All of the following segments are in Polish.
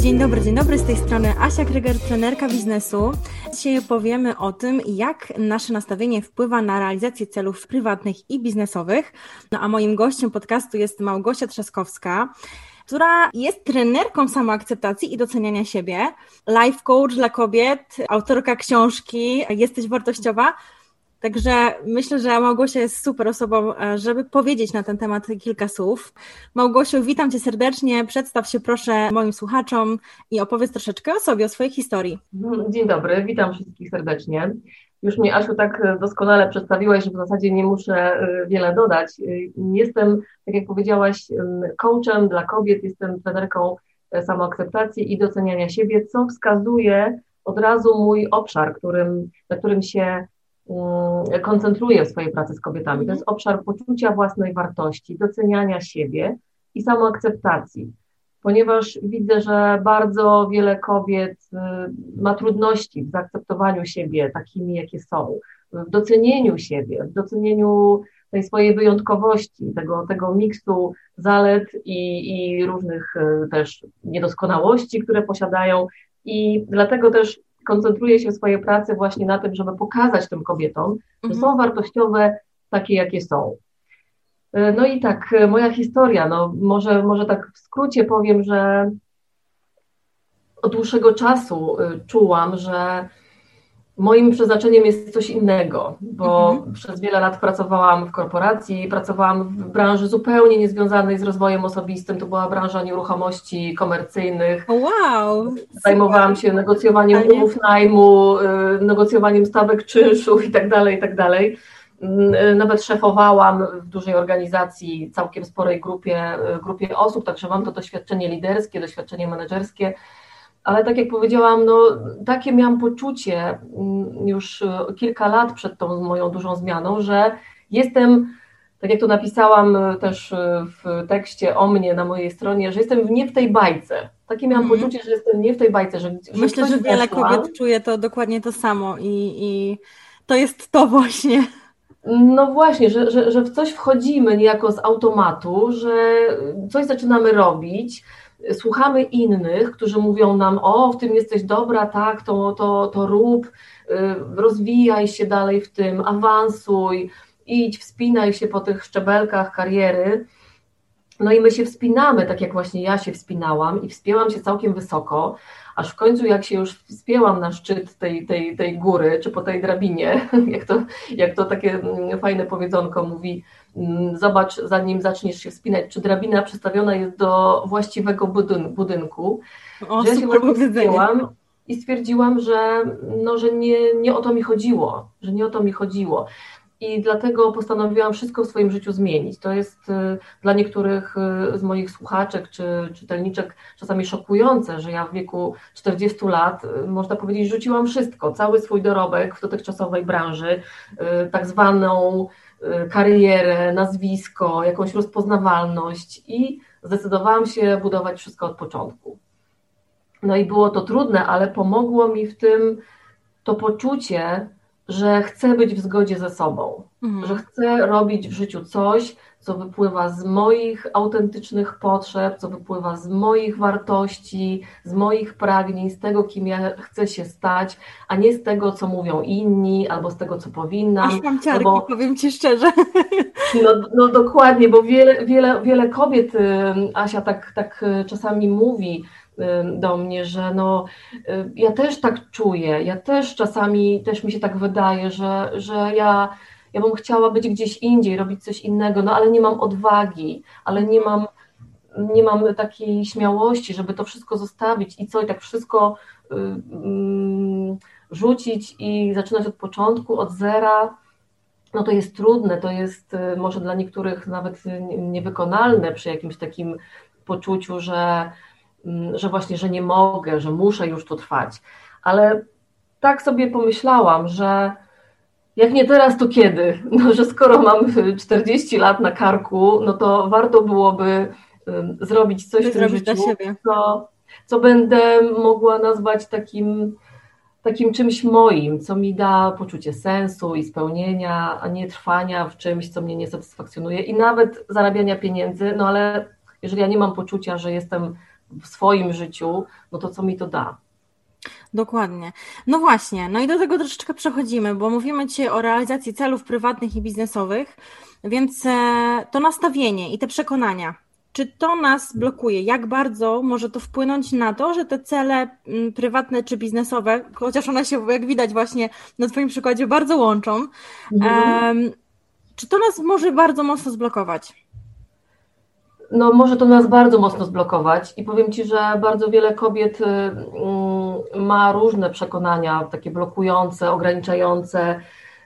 Dzień dobry, dzień dobry, z tej strony Asia Kryger, trenerka biznesu. Dzisiaj powiemy o tym, jak nasze nastawienie wpływa na realizację celów prywatnych i biznesowych. No a moim gościem podcastu jest Małgosia Trzaskowska, która jest trenerką samoakceptacji i doceniania siebie, life coach dla kobiet, autorka książki Jesteś wartościowa. Także myślę, że Małgosia jest super osobą, e, żeby powiedzieć na ten temat kilka słów. Małgosiu, witam Cię serdecznie. Przedstaw się proszę moim słuchaczom i opowiedz troszeczkę o sobie, o swojej historii. Dzień dobry, witam wszystkich serdecznie. Już mnie, Asiu, tak doskonale przedstawiłaś, że w zasadzie nie muszę e, wiele dodać. E, jestem, tak jak powiedziałaś, coachem dla kobiet, jestem trenerką samoakceptacji i doceniania siebie, co wskazuje od razu mój obszar, którym, na którym się koncentruję w swojej pracy z kobietami. To jest obszar poczucia własnej wartości, doceniania siebie i samoakceptacji. Ponieważ widzę, że bardzo wiele kobiet y, ma trudności w zaakceptowaniu siebie takimi, jakie są, w docenieniu siebie, w docenieniu tej swojej wyjątkowości, tego, tego miksu zalet i, i różnych y, też niedoskonałości, które posiadają. I dlatego też koncentruję się w swojej pracy właśnie na tym, żeby pokazać tym kobietom, że są mhm. wartościowe takie, jakie są. E, no i tak, e, moja historia, no może, może tak w skrócie powiem, że od dłuższego czasu e, czułam, że Moim przeznaczeniem jest coś innego, bo mhm. przez wiele lat pracowałam w korporacji, pracowałam w branży zupełnie niezwiązanej z rozwojem osobistym. To była branża nieruchomości komercyjnych. Wow! Zajmowałam się negocjowaniem umów najmu, y, negocjowaniem stawek czynszu i tak dalej, i tak dalej. Y, nawet szefowałam w dużej organizacji, całkiem sporej grupie, y, grupie osób, także mam to doświadczenie liderskie, doświadczenie menedżerskie ale tak jak powiedziałam, no, takie miałam poczucie mm, już e, kilka lat przed tą moją dużą zmianą, że jestem, tak jak to napisałam e, też e, w tekście o mnie na mojej stronie, że jestem nie w tej bajce. Takie miałam mm. poczucie, że jestem nie w tej bajce. Że, że Myślę, że wiele weszła. kobiet czuje to dokładnie to samo i, i to jest to właśnie. No właśnie, że, że, że w coś wchodzimy niejako z automatu, że coś zaczynamy robić, słuchamy innych, którzy mówią nam, o, w tym jesteś dobra, tak, to, to, to rób, y, rozwijaj się dalej w tym, awansuj, idź, wspinaj się po tych szczebelkach kariery. No i my się wspinamy, tak jak właśnie ja się wspinałam i wspięłam się całkiem wysoko, aż w końcu jak się już wspięłam na szczyt tej, tej, tej góry, czy po tej drabinie, jak to, jak to takie mm, fajne powiedzonko mówi, zobacz, zanim zaczniesz się wspinać, czy drabina przestawiona jest do właściwego budynku. O, że ja się i stwierdziłam, że, no, że nie, nie o to mi chodziło, że nie o to mi chodziło. I dlatego postanowiłam wszystko w swoim życiu zmienić. To jest y, dla niektórych y, z moich słuchaczek czy czytelniczek czasami szokujące, że ja w wieku 40 lat, y, można powiedzieć, rzuciłam wszystko, cały swój dorobek w dotychczasowej branży, tak zwaną karierę, nazwisko, jakąś rozpoznawalność i zdecydowałam się budować wszystko od początku. No i było to trudne, ale pomogło mi w tym to poczucie, że chcę być w zgodzie ze sobą, mhm. że chcę robić w życiu coś, co wypływa z moich autentycznych potrzeb, co wypływa z moich wartości, z moich pragnień, z tego, kim ja chcę się stać, a nie z tego, co mówią inni, albo z tego, co powinnam. Aż mam ciarki, no bo, powiem Ci szczerze. No, no dokładnie, bo wiele, wiele, wiele kobiet, Asia tak, tak y, czasami mówi, do mnie, że no, y, ja też tak czuję, ja też czasami, też mi się tak wydaje, że, że ja ja bym chciała być gdzieś indziej, robić coś innego, no ale nie mam odwagi, ale nie mam, nie mam takiej śmiałości, żeby to wszystko zostawić i co, i tak wszystko y, y, rzucić i zaczynać od początku, od zera. No to jest trudne, to jest y, może dla niektórych nawet niewykonalne przy jakimś takim poczuciu, że, że właśnie, że nie mogę, że muszę już tu trwać. Ale tak sobie pomyślałam, że jak nie teraz, to kiedy? No, że skoro mam 40 lat na karku, no to warto byłoby zrobić coś w tym życiu, co, co będę mogła nazwać takim, takim czymś moim, co mi da poczucie sensu i spełnienia, a nie trwania w czymś, co mnie nie satysfakcjonuje i nawet zarabiania pieniędzy, no ale jeżeli ja nie mam poczucia, że jestem w swoim życiu, no to co mi to da? Dokładnie. No właśnie, no i do tego troszeczkę przechodzimy, bo mówimy dzisiaj o realizacji celów prywatnych i biznesowych, więc e, to nastawienie i te przekonania, czy to nas blokuje? Jak bardzo może to wpłynąć na to, że te cele mm, prywatne czy biznesowe, chociaż one się, jak widać właśnie na Twoim przykładzie, bardzo łączą, mhm. czy to nas może bardzo mocno zblokować? No, może to nas bardzo mocno zblokować i powiem Ci, że bardzo wiele kobiet y, mm, ma różne przekonania, takie blokujące, ograniczające.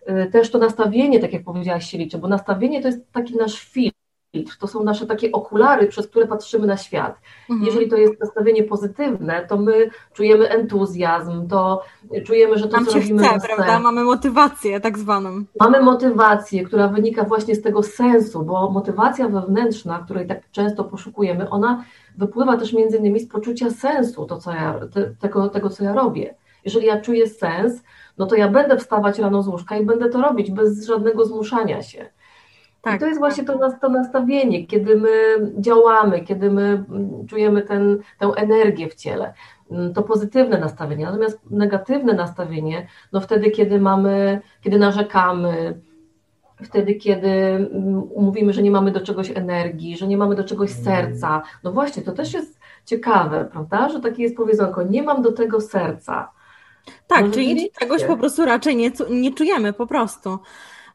Y, też to nastawienie, tak jak powiedziałaś, się liczy, bo nastawienie to jest taki nasz film filtr, to są nasze takie okulary, przez które patrzymy na świat. Mhm. Jeżeli to jest nastawienie pozytywne, to my czujemy entuzjazm, to czujemy, że to, Nam co robimy... Chce, prawda? Mamy motywację tak zwaną. Mamy motywację, która wynika właśnie z tego sensu, bo motywacja wewnętrzna, której tak często poszukujemy, ona wypływa też między innymi z poczucia sensu, to co ja, te, tego, tego, co ja robię. Jeżeli ja czuję sens, no to ja będę wstawać rano z łóżka i będę to robić bez żadnego zmuszania się. Tak, I to jest właśnie to, to nastawienie, kiedy my działamy, kiedy my czujemy ten, tę energię w ciele. Mm, to pozytywne nastawienie, natomiast negatywne nastawienie, no wtedy, kiedy mamy, kiedy narzekamy, wtedy, kiedy mm, mówimy, że nie mamy do czegoś energii, że nie mamy do czegoś serca. No właśnie, to też jest ciekawe, prawda? Że takie jest powiedzonko, nie mam do tego serca. Tak, no, czyli czegoś po prostu raczej nie, nie czujemy po prostu.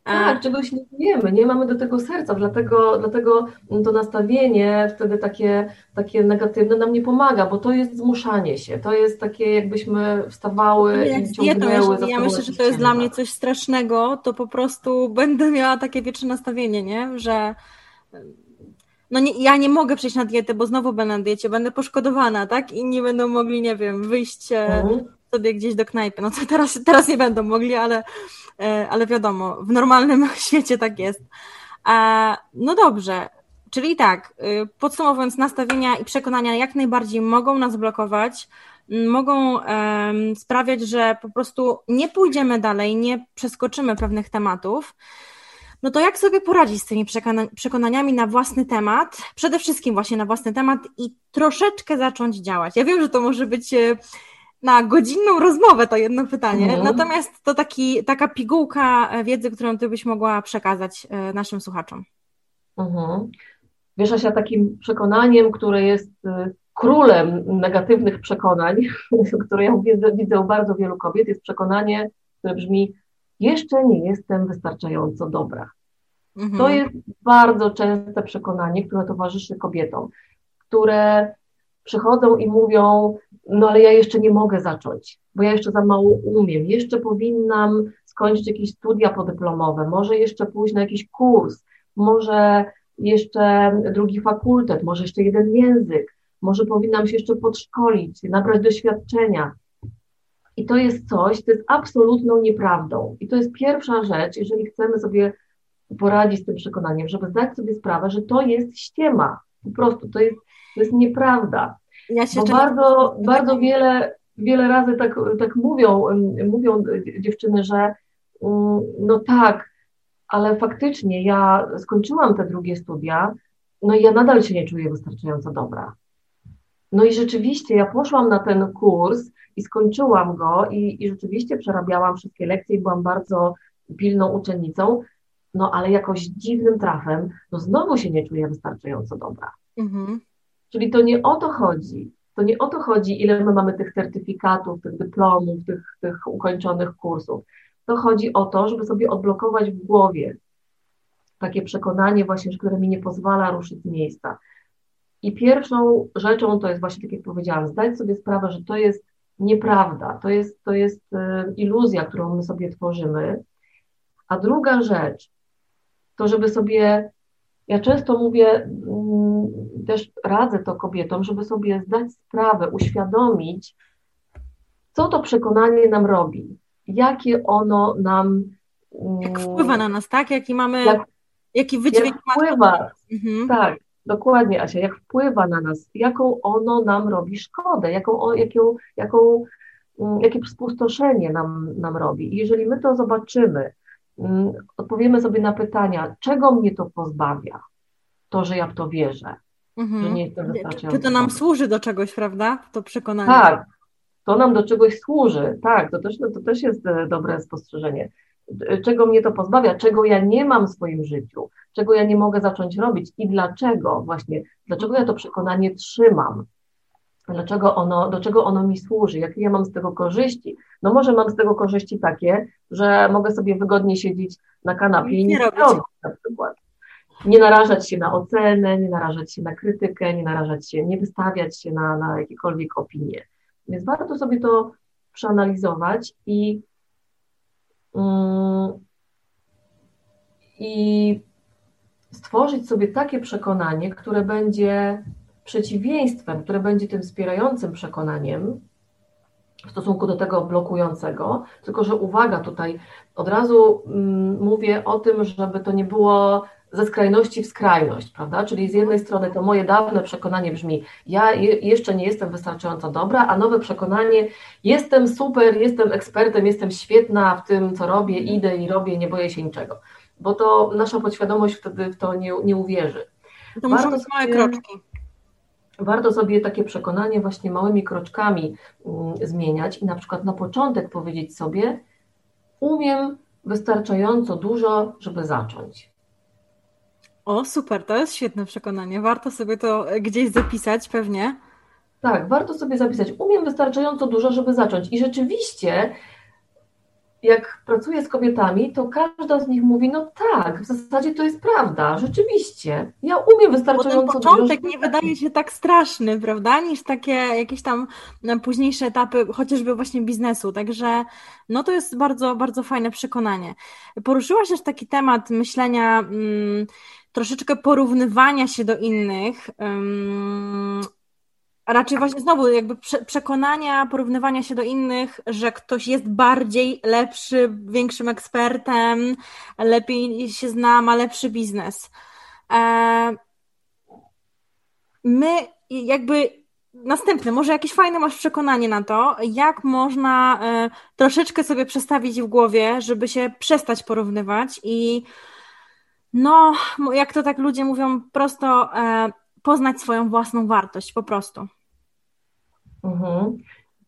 Tak, czegoś nie wiemy, nie mamy do tego serca, dlatego, dlatego to nastawienie wtedy takie, takie negatywne nam nie pomaga, bo to jest zmuszanie się, to jest takie jakbyśmy wstawały jak i ciągnęły dietą, Ja myślę, że to jest dla mnie coś strasznego, to po prostu będę miała takie wieczne nastawienie, nie? że no nie, ja nie mogę przejść na dietę, bo znowu będę na diecie, będę poszkodowana, tak? I nie będą mogli, nie wiem, wyjść e, mhm. Sobie gdzieś do knajpy. No to teraz, teraz nie będą mogli, ale E, ale wiadomo, w normalnym świecie tak jest. No dobrze, czyli tak, y, podsumowując, nastawienia i przekonania jak najbardziej mogą nas blokować, mogą sprawiać, że po prostu nie pójdziemy dalej, nie przeskoczymy pewnych tematów. No to jak sobie poradzić z tymi przekonaniami na własny temat? Przede wszystkim właśnie na własny temat i troszeczkę zacząć działać. Ja wiem, że to może być e, na godzinną rozmowę to jedno pytanie. Mhm. Natomiast to taki, taka pigułka wiedzy, którą ty byś mogła przekazać e, naszym słuchaczom. Mhm. Wiesz, Asia, takim przekonaniem, które jest e, królem negatywnych przekonań, które ja widzę, widzę u bardzo wielu kobiet, jest przekonanie, które brzmi: Jeszcze nie jestem wystarczająco dobra. Mhm. To jest bardzo częste przekonanie, które towarzyszy kobietom, które przychodzą i mówią: no ale ja jeszcze nie mogę zacząć, bo ja jeszcze za mało umiem, jeszcze powinnam skończyć jakieś studia podyplomowe, może jeszcze pójść na jakiś kurs, może jeszcze drugi fakultet, może jeszcze jeden język, może powinnam się jeszcze podszkolić, nabrać doświadczenia. I to jest coś, to jest absolutną nieprawdą. I to jest pierwsza rzecz, jeżeli chcemy sobie poradzić z tym przekonaniem, żeby zdać sobie sprawę, że to jest ściema. Po prostu to jest, to jest nieprawda. Ja się Bo bardzo, bardzo wiele, wiele razy tak, tak mówią, mówią dziewczyny, że mm, no tak, ale faktycznie ja skończyłam te drugie studia, no i ja nadal się nie czuję wystarczająco dobra. No i rzeczywiście ja poszłam na ten kurs i skończyłam go i, i rzeczywiście przerabiałam wszystkie lekcje i byłam bardzo pilną uczennicą, no ale jakoś dziwnym trafem, no znowu się nie czuję wystarczająco dobra. Mhm. Czyli to nie o to chodzi. To nie o to chodzi, ile my mamy tych certyfikatów, tych dyplomów, tych, tych ukończonych kursów. To chodzi o to, żeby sobie odblokować w głowie takie przekonanie właśnie, które mi nie pozwala ruszyć z miejsca. I pierwszą rzeczą to jest właśnie, tak jak powiedziałam, zdać sobie sprawę, że to jest nieprawda, to jest, to jest y, iluzja, którą my sobie tworzymy. A druga rzecz, to żeby sobie ja często mówię, mm, też radzę to kobietom, żeby sobie zdać sprawę, uświadomić, co to przekonanie nam robi, jakie ono nam. Jak wpływa na nas, tak? Jaki mamy, jak, jaki wydźwięk jak wpływa, mhm. Tak, dokładnie, Asia, jak wpływa na nas, jaką ono nam robi szkodę, jaką, jaką, jaką mm, jakie spustoszenie nam, nam robi. I jeżeli my to zobaczymy, mm, odpowiemy sobie na pytania, czego mnie to pozbawia, to, że ja w to wierzę, mhm. że nie jestem wystarczająco. Czy to nam służy do czegoś, prawda? To przekonanie. Tak, to nam do czegoś służy. Tak, to też, to też jest e, dobre spostrzeżenie. Czego mnie to pozbawia, czego ja nie mam w swoim życiu, czego ja nie mogę zacząć robić i dlaczego właśnie, dlaczego ja to przekonanie trzymam, dlaczego ono, do czego ono mi służy, jakie ja mam z tego korzyści. No może mam z tego korzyści takie, że mogę sobie wygodnie siedzieć na kanapie i nie robić na przykład. Nie narażać się na ocenę, nie narażać się na krytykę, nie narażać się, nie wystawiać się na, na jakiekolwiek opinie. Więc warto sobie to przeanalizować i, mm, i stworzyć sobie takie przekonanie, które będzie przeciwieństwem, które będzie tym wspierającym przekonaniem w stosunku do tego blokującego. Tylko, że uwaga, tutaj od razu mm, mówię o tym, żeby to nie było ze skrajności w skrajność, prawda? Czyli z jednej strony to moje dawne przekonanie brzmi, ja jeszcze nie jestem wystarczająco dobra, a nowe przekonanie, jestem super, jestem ekspertem, jestem świetna w tym, co robię, idę i robię, nie boję się niczego. Bo to nasza podświadomość wtedy w to nie, nie uwierzy. To muszą być małe kroczki. Warto sobie takie przekonanie właśnie małymi kroczkami mm, zmieniać i na przykład na początek powiedzieć sobie, umiem wystarczająco dużo, żeby zacząć. O, super, to jest świetne przekonanie. Warto sobie to gdzieś zapisać, pewnie. Tak, warto sobie zapisać. Umiem wystarczająco dużo, żeby zacząć. I rzeczywiście jak pracuję z kobietami, to każda z nich mówi, no tak, w zasadzie to jest prawda, rzeczywiście. Ja umiem wystarczająco Bo ten początek nie wydaje się tak straszny, prawda, niż takie jakieś tam późniejsze etapy, chociażby właśnie biznesu, także no to jest bardzo, bardzo fajne przekonanie. Poruszyłaś też taki temat myślenia, mm, troszeczkę porównywania się do innych, a raczej właśnie znowu jakby przekonania, porównywania się do innych, że ktoś jest bardziej lepszy, większym ekspertem, lepiej się zna, ma lepszy biznes. E, my jakby następne, może jakieś fajne masz przekonanie na to, jak można e, troszeczkę sobie przestawić w głowie, żeby się przestać porównywać i no, jak to tak ludzie mówią, prosto e, poznać swoją własną wartość, po prostu. Mhm.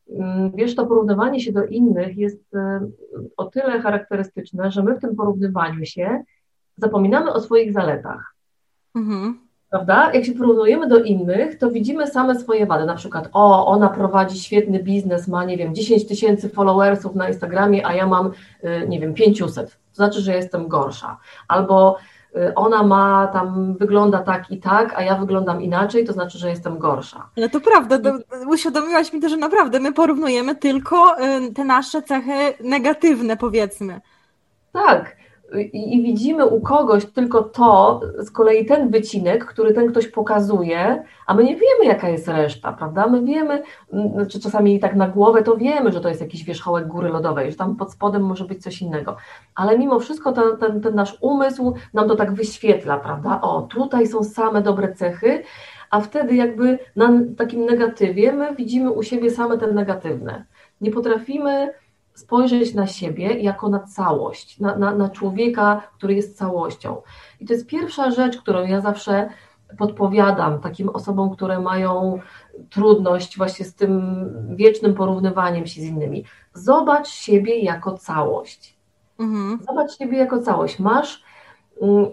Mm, wiesz, to porównywanie się do innych jest e, o tyle charakterystyczne, że my w tym porównywaniu się zapominamy o swoich zaletach. Mhm. Prawda? Jak się porównujemy do innych, to widzimy same swoje wady. Na przykład, o, ona prowadzi świetny biznes, ma, nie wiem, 10 tysięcy followersów na Instagramie, a ja mam, e, nie wiem, 500. To znaczy, że jestem gorsza. Albo ona ma tam, wygląda tak i tak, a ja wyglądam inaczej, to znaczy, że jestem gorsza. Ale to prawda, to, uświadomiłaś mi to, że naprawdę my porównujemy tylko y, te nasze cechy negatywne, powiedzmy. Tak, i widzimy u kogoś tylko to, z kolei ten wycinek, który ten ktoś pokazuje, a my nie wiemy, jaka jest reszta, prawda? My wiemy, czy znaczy czasami tak na głowę to wiemy, że to jest jakiś wierzchołek góry lodowej, że tam pod spodem może być coś innego, ale mimo wszystko ten, ten, ten nasz umysł nam to tak wyświetla, prawda? O, tutaj są same dobre cechy, a wtedy jakby na takim negatywie my widzimy u siebie same te negatywne. Nie potrafimy spojrzeć na siebie jako na całość, na, na, na człowieka, który jest całością. I to jest pierwsza rzecz, którą ja zawsze podpowiadam takim osobom, które mają trudność właśnie z tym wiecznym porównywaniem się z innymi. Zobacz siebie jako całość. Mhm. Zobacz siebie jako całość. Masz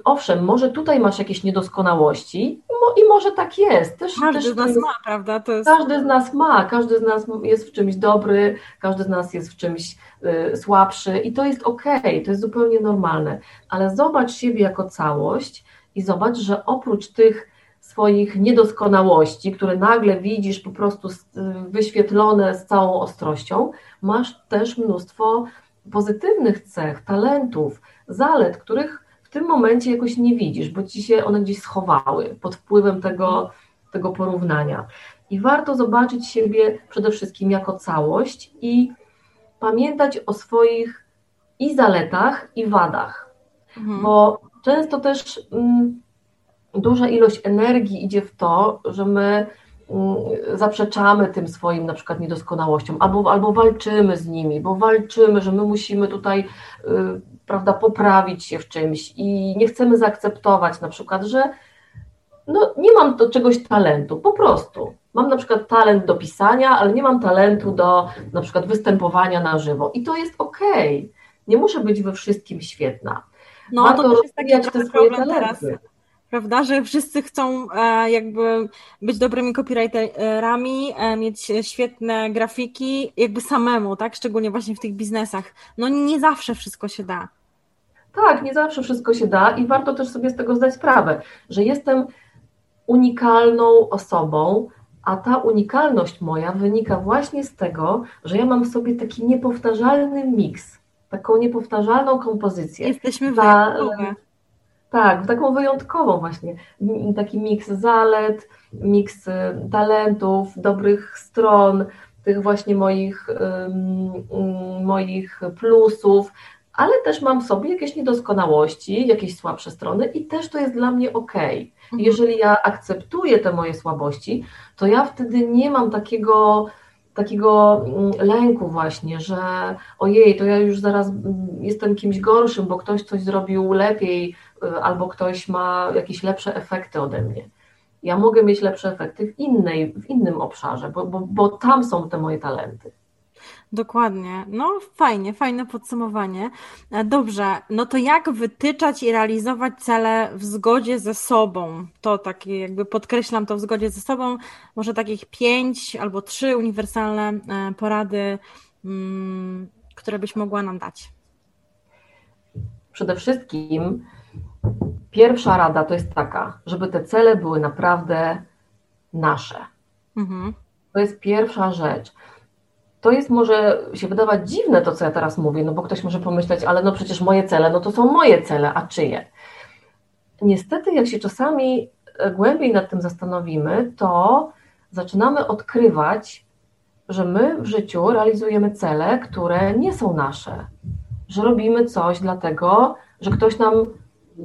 owszem, może tutaj masz jakieś niedoskonałości i może tak jest. Też, każdy też z nas ma, prawda? Jest... Każdy z nas ma, każdy z nas jest w czymś dobry, każdy z nas jest w czymś y, słabszy i to jest ok, to jest zupełnie normalne, ale zobacz siebie jako całość i zobacz, że oprócz tych swoich niedoskonałości, które nagle widzisz po prostu wyświetlone z całą ostrością, masz też mnóstwo pozytywnych cech, talentów, zalet, których tym momencie jakoś nie widzisz, bo ci się one gdzieś schowały pod wpływem tego, tego porównania. I warto zobaczyć siebie przede wszystkim jako całość i pamiętać o swoich i zaletach, i wadach. Mhm. Bo często też mm, duża ilość energii idzie w to, że my zaprzeczamy tym swoim na przykład niedoskonałościom, albo, albo walczymy z nimi, bo walczymy, że my musimy tutaj y, prawda, poprawić się w czymś i nie chcemy zaakceptować na przykład, że no, nie mam do czegoś talentu, po prostu. Mam na przykład talent do pisania, ale nie mam talentu do na przykład występowania na żywo i to jest okej. Okay. Nie muszę być we wszystkim świetna. No Warto to też jest taki te problem teraz prawda, że wszyscy chcą e, jakby być dobrymi copywriterami, e, mieć świetne grafiki, jakby samemu, tak, szczególnie właśnie w tych biznesach. No nie zawsze wszystko się da. Tak, nie zawsze wszystko się da i warto też sobie z tego zdać sprawę, że jestem unikalną osobą, a ta unikalność moja wynika właśnie z tego, że ja mam w sobie taki niepowtarzalny miks, taką niepowtarzalną kompozycję. Jesteśmy wyjątkowe. Tak, taką wyjątkową właśnie, taki miks zalet, miks y, talentów, dobrych stron, tych właśnie moich, moich plusów, ale też mam w sobie jakieś niedoskonałości, jakieś słabsze strony i też to jest dla mnie ok. Mhm. Jeżeli ja akceptuję te moje słabości, to ja wtedy nie mam takiego takiego mm, lęku właśnie, że ojej, to ja już zaraz mm, jestem kimś gorszym, bo ktoś coś zrobił lepiej albo ktoś ma jakieś lepsze efekty ode mnie. Ja mogę mieć lepsze efekty w, innej, w innym obszarze, bo, bo, bo tam są te moje talenty. Dokładnie. No fajnie, fajne podsumowanie. E, dobrze, no to jak wytyczać i realizować cele w zgodzie ze sobą? To takie jakby podkreślam to w zgodzie ze sobą. Może takich pięć albo trzy uniwersalne e, porady, mm, które byś mogła nam dać. Przede wszystkim pierwsza rada to jest taka, żeby te cele były naprawdę nasze. Mhm. To jest pierwsza rzecz to jest może się wydawać dziwne to, co ja teraz mówię, no bo ktoś może pomyśleć, ale no przecież moje cele, no to są moje cele, a czyje? Niestety, jak się czasami e, głębiej nad tym zastanowimy, to zaczynamy odkrywać, że my w życiu realizujemy cele, które nie są nasze, że robimy coś dlatego, że ktoś nam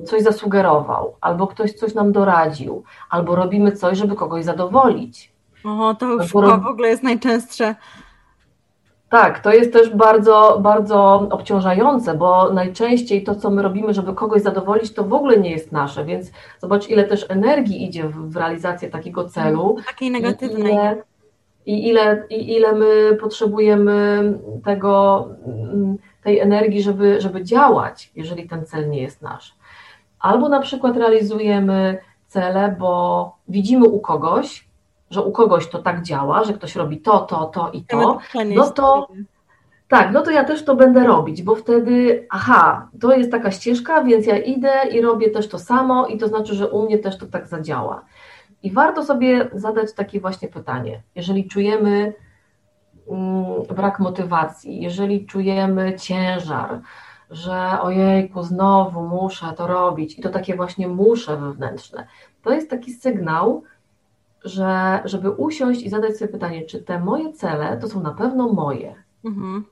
coś zasugerował, albo ktoś coś nam doradził, albo robimy coś, żeby kogoś zadowolić. O, to już w ogóle jest najczęstsze. Tak, to jest też bardzo, bardzo obciążające, bo najczęściej to, co my robimy, żeby kogoś zadowolić, to w ogóle nie jest nasze, więc zobacz, ile też energii idzie w, realizację takiego celu. Takiej negatywnej. I ile, i ile, I ile my potrzebujemy tego, mm, tej energii, żeby, żeby działać, jeżeli ten cel nie jest nasz. Albo na przykład realizujemy cele, bo widzimy u kogoś, że u kogoś to tak działa, że ktoś robi to, to, to i to, no to tak, no to ja też to będę robić, bo wtedy, aha, to jest taka ścieżka, więc ja idę i robię też to samo i to znaczy, że u mnie też to tak zadziała. I warto sobie zadać takie właśnie pytanie, jeżeli czujemy mm, brak motywacji, jeżeli czujemy ciężar, że ojejku, znowu muszę to robić i to takie właśnie muszę wewnętrzne, to jest taki sygnał, że żeby usiąść i zadać sobie pytanie, czy te moje cele to są na pewno moje? Mhm.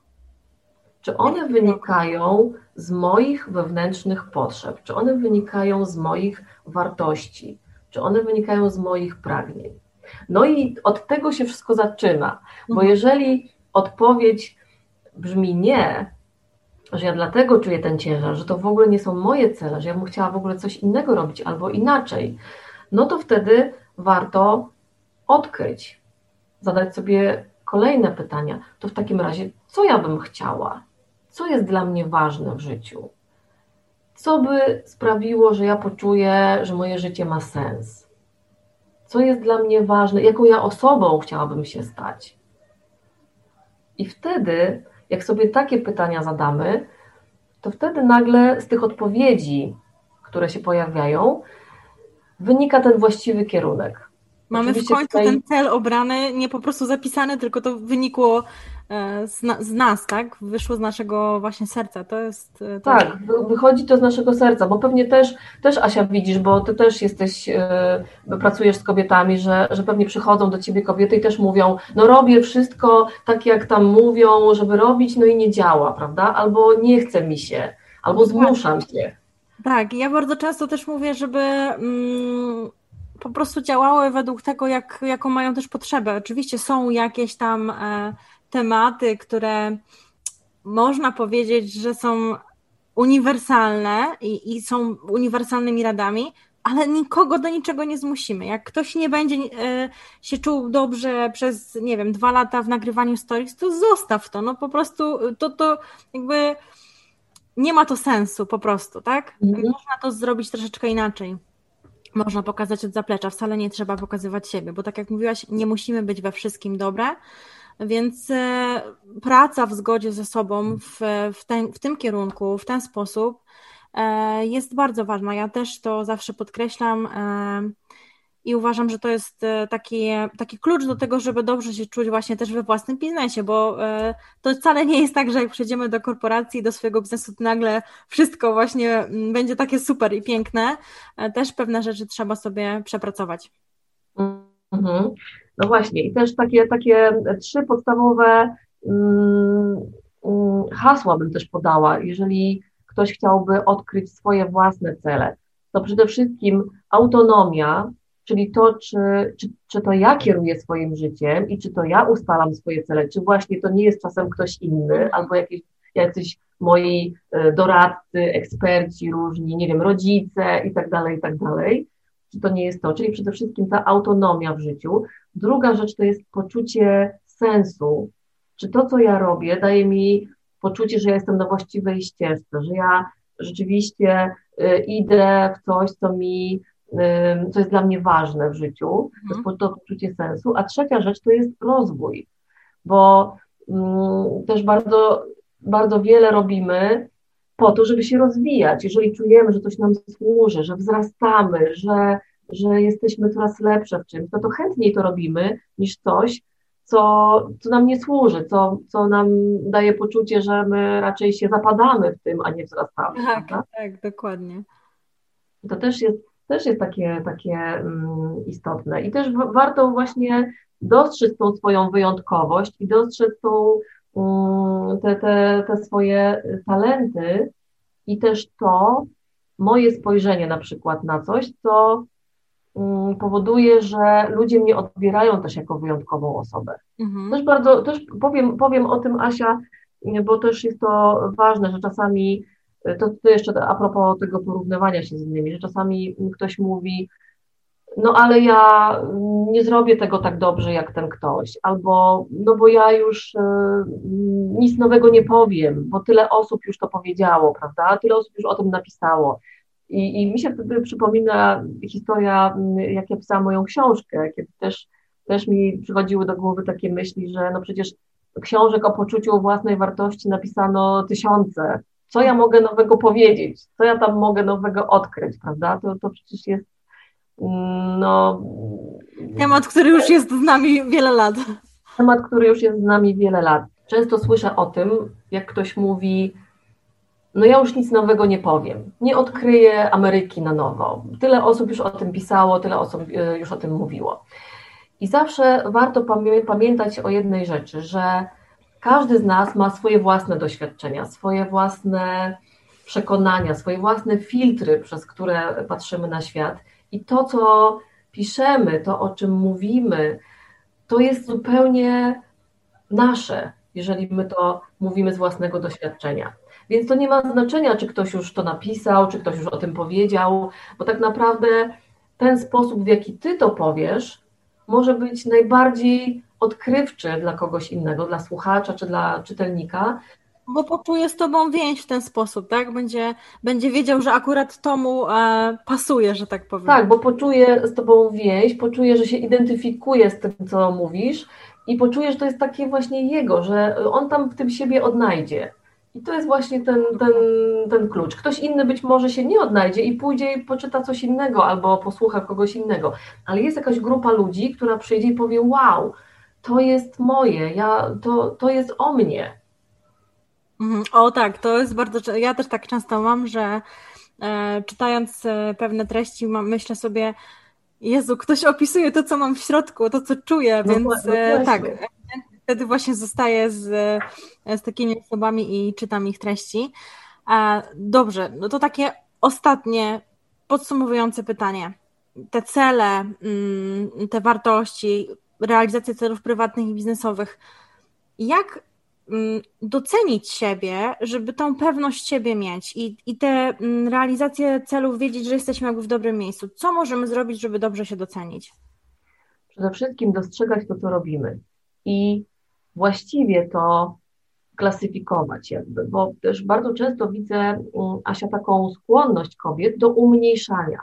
Czy one wynikają z moich wewnętrznych potrzeb? Czy one wynikają z moich wartości? Czy one wynikają z moich pragnień? No i od tego się wszystko zaczyna, bo mhm. jeżeli odpowiedź brzmi nie, że ja dlatego czuję ten ciężar, że to w ogóle nie są moje cele, że ja bym chciała w ogóle coś innego robić albo inaczej, no to wtedy warto odkryć, zadać sobie kolejne pytania. To w takim razie, co ja bym chciała? Co jest dla mnie ważne w życiu? Co by sprawiło, że ja poczuję, że moje życie ma sens? Co jest dla mnie ważne? Jaką ja osobą chciałabym się stać? I wtedy, jak sobie takie pytania zadamy, to wtedy nagle z tych odpowiedzi, które się pojawiają, wynika ten właściwy kierunek. Mamy Oczywiście w końcu tutaj... ten cel obrany, nie po prostu zapisany, tylko to wynikło e, z, na, z, nas, tak? Wyszło z naszego właśnie serca. To jest. E, to tak, wychodzi to z naszego serca, bo pewnie też, też Asia widzisz, bo ty też jesteś, e, pracujesz z kobietami, że, że pewnie przychodzą do ciebie kobiety i też mówią, no robię wszystko tak, jak tam mówią, żeby robić, no i nie działa, prawda? Albo nie chce mi się, albo zmuszam się. Tak, ja bardzo często też mówię, żeby mm, po prostu działały według tego, jak, jaką mają też potrzebę. Oczywiście są jakieś tam e, tematy, które można powiedzieć, że są uniwersalne i, i są uniwersalnymi radami, ale nikogo do niczego nie zmusimy. Jak ktoś nie będzie e, się czuł dobrze przez, nie wiem, dwa lata w nagrywaniu stories, to zostaw to. No po prostu to, to jakby nie ma to sensu po prostu, tak? Mhm. Można to zrobić troszeczkę inaczej. Można pokazać od zaplecza, wcale nie trzeba pokazywać siebie, bo tak jak mówiłaś, nie musimy być we wszystkim dobre, więc e, praca w zgodzie ze sobą w, w, ten, w tym kierunku, w ten sposób e, jest bardzo ważna. Ja też to zawsze podkreślam e, i uważam, że to jest taki, taki klucz do tego, żeby dobrze się czuć właśnie też we własnym biznesie, bo to wcale nie jest tak, że jak przejdziemy do korporacji, do swojego biznesu, to nagle wszystko właśnie mm, będzie takie super i piękne. Też pewne rzeczy trzeba sobie przepracować. Mhm. No właśnie, i też takie, takie trzy podstawowe mm, mm, hasła bym też podała, jeżeli ktoś chciałby odkryć swoje własne cele. To przede wszystkim autonomia, czyli to, czy, czy, czy to ja kieruję swoim życiem i czy to ja ustalam swoje cele, czy właśnie to nie jest czasem ktoś inny, albo jakieś, jacyś moi e, doradcy, eksperci różni, nie wiem, rodzice i tak dalej, i tak dalej? Czy to nie jest to, czyli przede wszystkim ta autonomia w życiu. Druga rzecz to jest poczucie sensu, czy to, co ja robię, daje mi poczucie, że ja jestem na właściwej ścieżce, że ja rzeczywiście y, idę w coś, co mi, co jest dla mnie ważne w życiu, to jest mhm. to poczucie sensu. A trzecia rzecz to jest rozwój, bo mm, też bardzo, bardzo wiele robimy po to, żeby się rozwijać. Jeżeli czujemy, że coś nam służy, że wzrastamy, że, że jesteśmy coraz lepsze w czymś, no to chętniej to robimy niż coś, co, co nam nie służy, co, co nam daje poczucie, że my raczej się zapadamy w tym, a nie wzrastamy. Tak, prawda? tak, dokładnie. To też jest, też jest takie, takie um, istotne. I też warto właśnie dostrzec tą swoją wyjątkowość i dostrzec tą Mm, te, te, te swoje talenty i też to moje spojrzenie na przykład na coś, co mm, powoduje, że ludzie mnie odbierają też jako wyjątkową osobę. Mhm. Też bardzo, też powiem, powiem o tym Asia, bo też jest to ważne, że czasami, to, to jeszcze a propos tego porównywania się z innymi, że czasami ktoś mówi, no ale ja nie zrobię tego tak dobrze jak ten ktoś, albo no bo ja już y, nic nowego nie powiem, bo tyle osób już to powiedziało, prawda? Tyle osób już o tym napisało. I, i mi się wtedy przypomina historia, jak ja pisałam moją książkę, kiedy też, też mi przychodziły do głowy takie myśli, że no przecież książek o poczuciu własnej wartości napisano tysiące. Co ja mogę nowego powiedzieć? Co ja tam mogę nowego odkryć, prawda? To, to przecież jest no, temat, który już jest z nami wiele lat. Temat, który już jest z nami wiele lat. Często słyszę o tym, jak ktoś mówi, no ja już nic nowego nie powiem, nie odkryję Ameryki na nowo. Tyle osób już o tym pisało, tyle osób e, już o tym mówiło. I zawsze warto pamiętać o jednej rzeczy, że każdy z nas ma swoje własne doświadczenia, swoje własne przekonania, swoje własne filtry, przez które patrzymy na świat. I to, co piszemy, to, o czym mówimy, to jest zupełnie nasze, jeżeli my to mówimy z własnego doświadczenia. Więc to nie ma znaczenia, czy ktoś już to napisał, czy ktoś już o tym powiedział, bo tak naprawdę ten sposób, w jaki ty to powiesz, może być najbardziej odkrywczy dla kogoś innego, dla słuchacza czy dla czytelnika, bo poczuje z tobą więź w ten sposób, tak? Będzie, będzie wiedział, że akurat to mu e, pasuje, że tak powiem. Tak, bo poczuje z tobą więź, poczuje, że się identyfikuje z tym, co mówisz i poczuje, że to jest takie właśnie jego, że on tam w tym siebie odnajdzie. I to jest właśnie ten, ten, ten klucz. Ktoś inny być może się nie odnajdzie i pójdzie i poczyta coś innego albo posłucha kogoś innego, ale jest jakaś grupa ludzi, która przyjdzie i powie: Wow, to jest moje, ja, to, to jest o mnie. Mhm. O tak, to jest bardzo. Ja też tak często mam, że e, czytając e, pewne treści, mam, myślę sobie, Jezu, ktoś opisuje to, co mam w środku, to, co czuję, no, więc no, e, tak. Wtedy właśnie zostaję z, z takimi osobami i czytam ich treści. E, dobrze, no to takie ostatnie, podsumowujące pytanie. te cele, mm, te wartości, realizację celów prywatnych i biznesowych, jak mm, docenić siebie, żeby tą pewność siebie mieć i, i te mm, realizację celów wiedzieć, że jesteśmy jakby w dobrym miejscu. Co możemy zrobić, żeby dobrze się docenić? Przede wszystkim dostrzegać to, co robimy i właściwie to klasyfikować jakby, bo też bardzo często widzę, Asia, taką skłonność kobiet do umniejszania.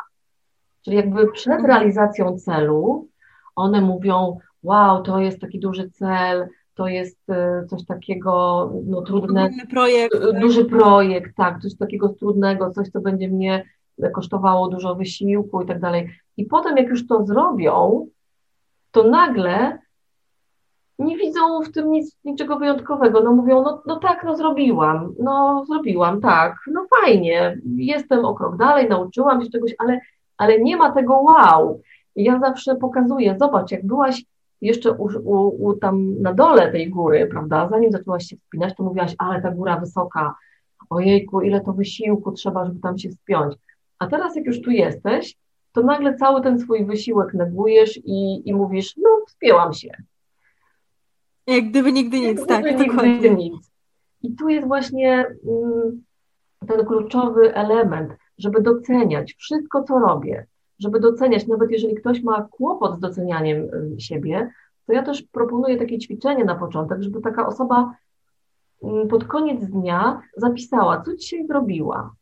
Czyli jakby przed mhm. realizacją celu one mówią, wow, to jest taki duży cel, to jest e, coś takiego no, trudnego. projekt. E, tak. Duży projekt, tak, coś takiego trudnego, coś, co będzie mnie kosztowało dużo wysiłku i tak dalej. I potem, jak już to zrobią, to nagle nie widzą w tym nic, niczego wyjątkowego. No mówią, no, no tak, no zrobiłam, no zrobiłam, tak, no fajnie, jestem o krok dalej, nauczyłam się czegoś, ale, ale nie ma tego wow. I ja zawsze pokazuję, zobacz, jak byłaś jeszcze u, u, u, tam na dole tej góry, prawda, zanim zaczęłaś się wspinać, to mówiłaś, ale ta góra wysoka, ojejku, ile to wysiłku trzeba, żeby tam się wspiąć. A teraz jak już tu jesteś, to nagle cały ten swój wysiłek negujesz i, i mówisz, no wspięłam się. Jak gdyby nigdy nic, Jak tak, gdyby nigdy nic. I tu jest właśnie mm, ten kluczowy element, żeby doceniać wszystko, co robię, żeby doceniać, nawet jeżeli ktoś ma kłopot z docenianiem y, siebie, to ja też proponuję takie ćwiczenie na początek, żeby taka osoba mm, pod koniec dnia zapisała, co dzisiaj zrobiła.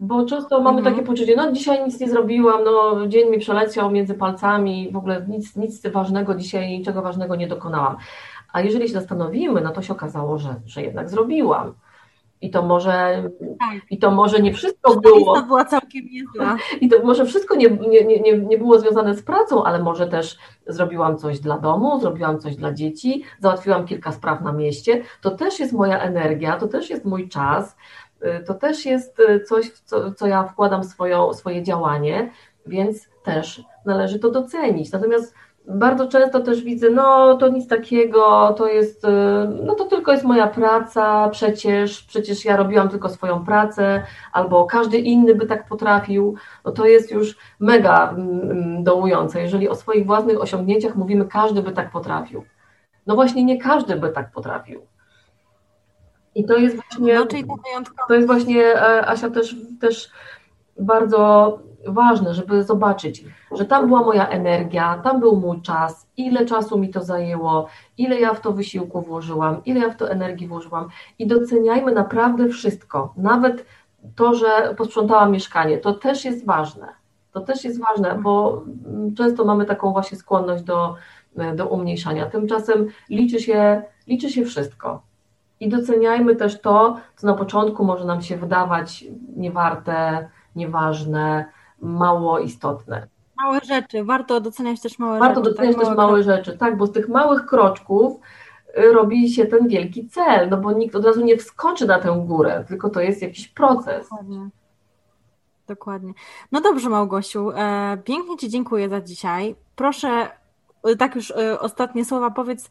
Bo często mamy mhm. takie poczucie, no dzisiaj nic nie zrobiłam, no dzień mi przeleciał między palcami, w ogóle nic, nic ważnego dzisiaj, niczego ważnego nie dokonałam. A jeżeli się zastanowimy, no to się okazało, że, że jednak zrobiłam. I to może, tak. i to może nie wszystko było. Była całkiem niezła. I to może wszystko nie, nie, nie, nie było związane z pracą, ale może też zrobiłam coś dla domu, zrobiłam coś dla dzieci, załatwiłam kilka spraw na mieście. To też jest moja energia, to też jest mój czas, y, to też jest y, coś, co, co ja wkładam w swoją, swoje działanie, więc też należy to docenić. Natomiast bardzo często też widzę, no to nic takiego, to jest, y, no to tylko jest moja praca, przecież, przecież ja robiłam tylko swoją pracę, albo każdy inny by tak potrafił, no to jest już mega mm, mm, dołujące. Jeżeli o swoich własnych osiągnięciach mówimy, każdy by tak potrafił. No właśnie nie każdy by tak potrafił. I to jest właśnie, no, to jest właśnie, e, Asia, też, też bardzo ważne, żeby zobaczyć, że tam była moja energia, tam był mój czas, ile czasu mi to zajęło, ile ja w to wysiłku włożyłam, ile ja w to energii włożyłam i doceniajmy naprawdę wszystko, nawet to, że posprzątałam mieszkanie, to też jest ważne. To też jest ważne, bo często mamy taką właśnie skłonność do, do umniejszania. Tymczasem liczy się, liczy się wszystko. I doceniajmy też to, co na początku może nam się wydawać niewarte, nieważne, mało istotne. Małe rzeczy, warto doceniać też małe warto rzeczy. Warto doceniać tak? też małe, rzeczy, tak, bo z tych małych kroczków y, robi się ten wielki cel, no bo nikt od razu nie wskoczy na tę górę, tylko to jest jakiś proces. Dokładnie. Dokładnie. No dobrze, Małgosiu, e, pięknie Ci dziękuję za dzisiaj. Proszę, y, tak już y, ostatnie słowa, powiedz,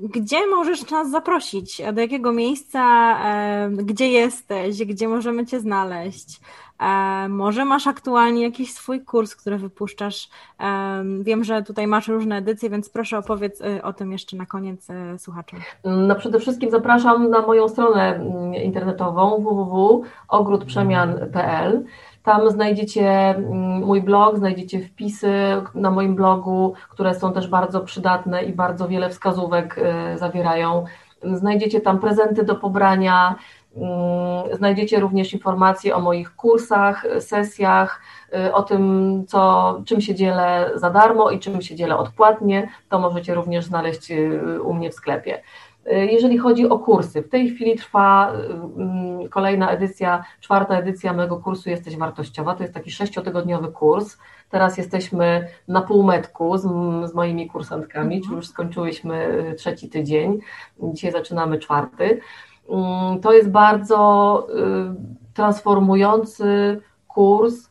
gdzie możesz nas zaprosić? Do jakiego miejsca? E, gdzie jesteś? Gdzie możemy Cię znaleźć? E, może masz aktualnie jakiś swój kurs, który wypuszczasz. E, wiem, że tutaj masz różne edycje, więc proszę opowiedz e, o tym jeszcze na koniec słuchaczom. No przede wszystkim zapraszam na moją stronę mm, internetową www.ogródprzemian.pl. Tam znajdziecie mm, mój blog, znajdziecie wpisy na moim blogu, które są też bardzo przydatne i bardzo wiele wskazówek zawierają. Znajdziecie tam prezenty do pobrania, Mm, znajdziecie również informacje o moich kursach, sesjach, y, o tym, co, czym się dzielę za darmo i czym się dzielę odpłatnie. To możecie również znaleźć y, u mnie w sklepie. Y, jeżeli chodzi o kursy, w tej chwili trwa mm, kolejna edycja, czwarta edycja mojego kursu Jesteś Wartościowa. To jest taki sześciotygodniowy kurs. Teraz jesteśmy na półmetku z, z moimi kursantkami, mhm. czyli już skończyłyśmy trzeci tydzień. Dzisiaj zaczynamy czwarty. Mm, to jest bardzo y, transformujący kurs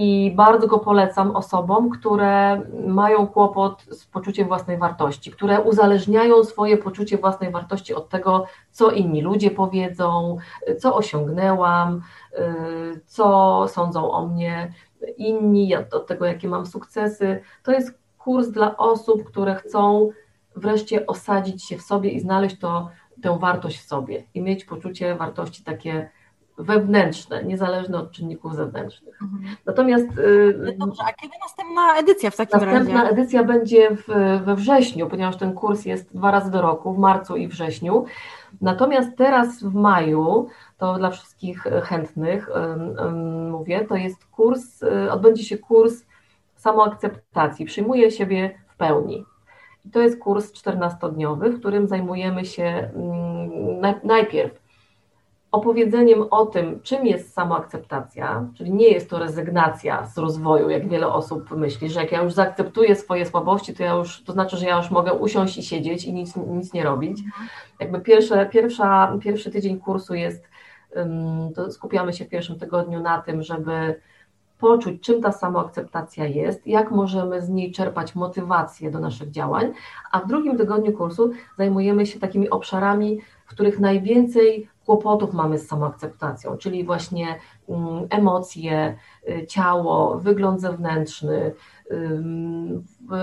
i bardzo go polecam osobom, które mają kłopot z poczuciem własnej wartości, które uzależniają swoje poczucie własnej wartości od tego, co inni ludzie powiedzą, co osiągnęłam, y, co sądzą o mnie. inni, od tego, jakie mam sukcesy. To jest kurs dla osób, które chcą wreszcie osadzić się w sobie i znaleźć to, tę wartość w sobie i mieć poczucie wartości takie wewnętrzne, niezależne od czynników zewnętrznych. Mhm. Natomiast. Y, dobrze, a kiedy następna edycja w takim następna razie? Następna edycja będzie w, we wrześniu, ponieważ ten kurs jest dwa razy do roku, w marcu i wrześniu. Natomiast teraz w maju, to dla wszystkich chętnych mówię, to jest kurs, y, odbędzie się kurs samoakceptacji, przyjmuję siebie w pełni. I to jest kurs 14-dniowy, w którym zajmujemy się mm, najpierw opowiedzeniem o tym, czym jest samoakceptacja, czyli nie jest to rezygnacja z rozwoju, jak wiele osób myśli, że jak ja już zaakceptuję swoje słabości, to ja już, to znaczy, że ja już mogę usiąść i siedzieć i nic, nic nie robić. Jakby pierwsze, pierwsza, pierwszy tydzień kursu jest, to skupiamy się w pierwszym tygodniu na tym, żeby poczuć, czym ta samoakceptacja jest, jak możemy z niej czerpać motywację do naszych działań, a w drugim tygodniu kursu zajmujemy się takimi obszarami, w których najwięcej kłopotów mamy z samoakceptacją, czyli właśnie mm, emocje, y, ciało, wygląd zewnętrzny,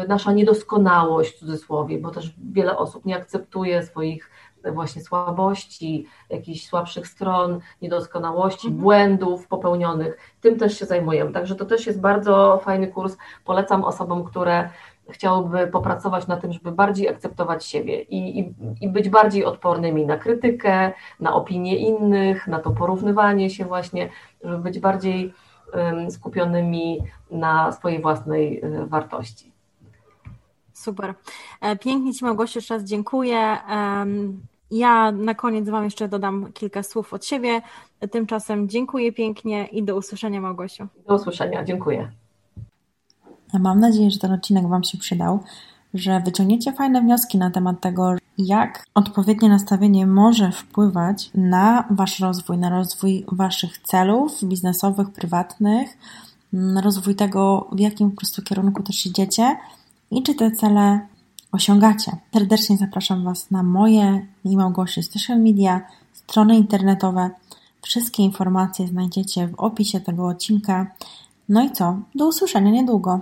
nasza niedoskonałość w cudzysłowie, bo też wiele osób nie akceptuje swoich właśnie słabości, jakichś słabszych stron, niedoskonałości, mhm. błędów popełnionych. Tym też się zajmujemy. Także to też jest bardzo fajny kurs. Polecam osobom, które chciałyby popracować na tym, żeby bardziej akceptować siebie i, i, i być bardziej odpornymi na krytykę, na opinie innych, na to porównywanie się właśnie, żeby być bardziej skupionymi na swojej własnej e, wartości. Super. E, pięknie Ci Małgosiu jeszcze raz dziękuję. Ja na koniec Wam jeszcze dodam kilka słów od siebie. Tymczasem dziękuję pięknie i do usłyszenia Małgosiu. Do usłyszenia, dziękuję. Mam nadzieję, że ten odcinek Wam się przydał, że wyciągniecie fajne wnioski na temat tego, jak odpowiednie nastawienie może wpływać na Wasz rozwój, na rozwój Waszych celów biznesowych, prywatnych, na rozwój tego, w jakim po prostu kierunku też idziecie i czy te cele osiągacie. Serdecznie zapraszam Was na moje i Małgosi social media, strony internetowe. Wszystkie informacje znajdziecie w opisie tego odcinka. No i co? Do usłyszenia niedługo.